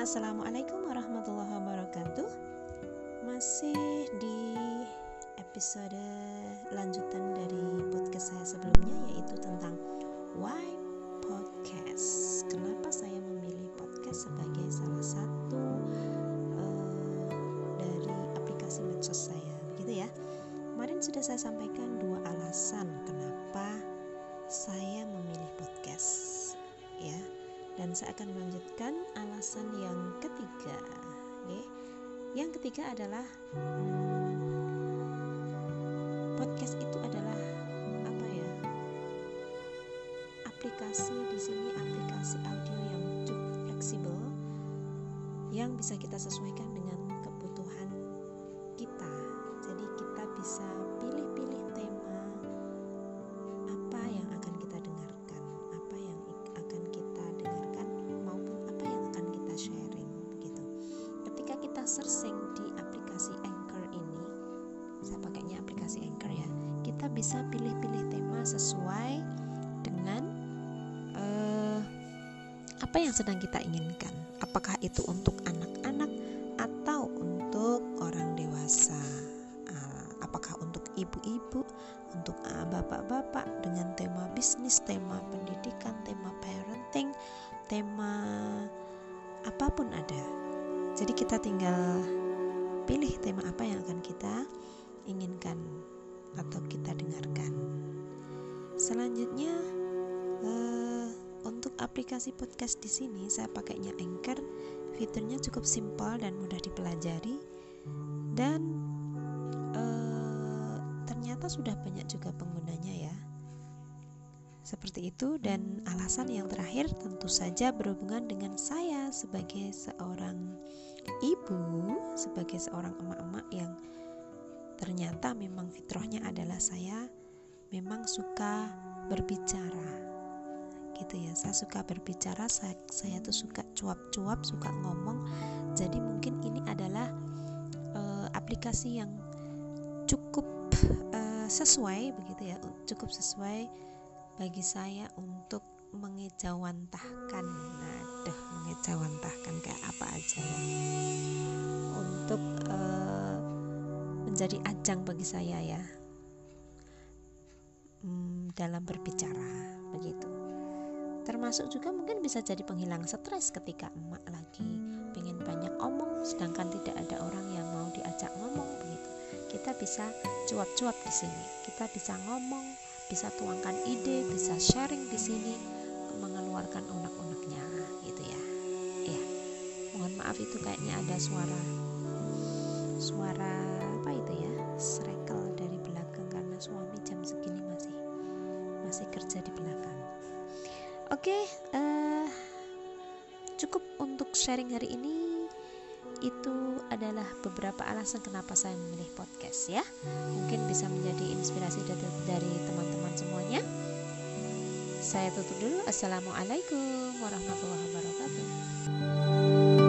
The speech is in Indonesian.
assalamualaikum warahmatullahi wabarakatuh. Masih di episode lanjutan dari podcast saya sebelumnya, yaitu tentang why podcast. Kenapa saya memilih podcast sebagai salah satu uh, dari aplikasi medsos saya, begitu ya? Kemarin sudah saya sampaikan dua alasan kenapa saya memilih podcast, dan saya akan melanjutkan alasan yang ketiga okay. yang ketiga adalah podcast itu adalah apa ya aplikasi di sini aplikasi audio yang cukup fleksibel yang bisa kita sesuaikan dengan kebutuhan searching di aplikasi Anchor ini. Saya pakainya aplikasi Anchor ya. Kita bisa pilih-pilih tema sesuai dengan uh, apa yang sedang kita inginkan. Apakah itu untuk anak-anak atau untuk orang dewasa? Uh, apakah untuk ibu-ibu untuk uh, bapak-bapak dengan tema bisnis, tema pendidikan, tema parenting, tema apa pun ada. Jadi kita tinggal pilih tema apa yang akan kita inginkan atau kita dengarkan. Selanjutnya uh, untuk aplikasi podcast di sini saya pakainya Anchor. Fiturnya cukup simpel dan mudah dipelajari dan uh, ternyata sudah banyak juga penggunanya ya. Seperti itu dan alasan yang terakhir tentu saja berhubungan dengan saya sebagai seorang ibu, sebagai seorang emak-emak yang ternyata memang fitrahnya adalah saya memang suka berbicara. Gitu ya, saya suka berbicara, saya, saya tuh suka cuap-cuap, suka ngomong. Jadi mungkin ini adalah uh, aplikasi yang cukup uh, sesuai begitu ya, cukup sesuai bagi saya untuk mengejawantahkan nah deh mengejawantahkan kayak apa aja ya. Untuk uh, menjadi ajang bagi saya ya. Hmm, dalam berbicara begitu. Termasuk juga mungkin bisa jadi penghilang stres ketika emak lagi pengen banyak omong sedangkan tidak ada orang yang mau diajak ngomong begitu. Kita bisa cuap-cuap di sini. Kita bisa ngomong bisa tuangkan ide, bisa sharing di sini, mengeluarkan unek-uneknya maaf itu kayaknya ada suara suara apa itu ya? Srekel dari belakang karena suami jam segini masih masih kerja di belakang. Oke, uh, cukup untuk sharing hari ini itu adalah beberapa alasan kenapa saya memilih podcast ya. Mungkin bisa menjadi inspirasi dari teman-teman semuanya. Saya tutup dulu. Assalamualaikum warahmatullahi wabarakatuh.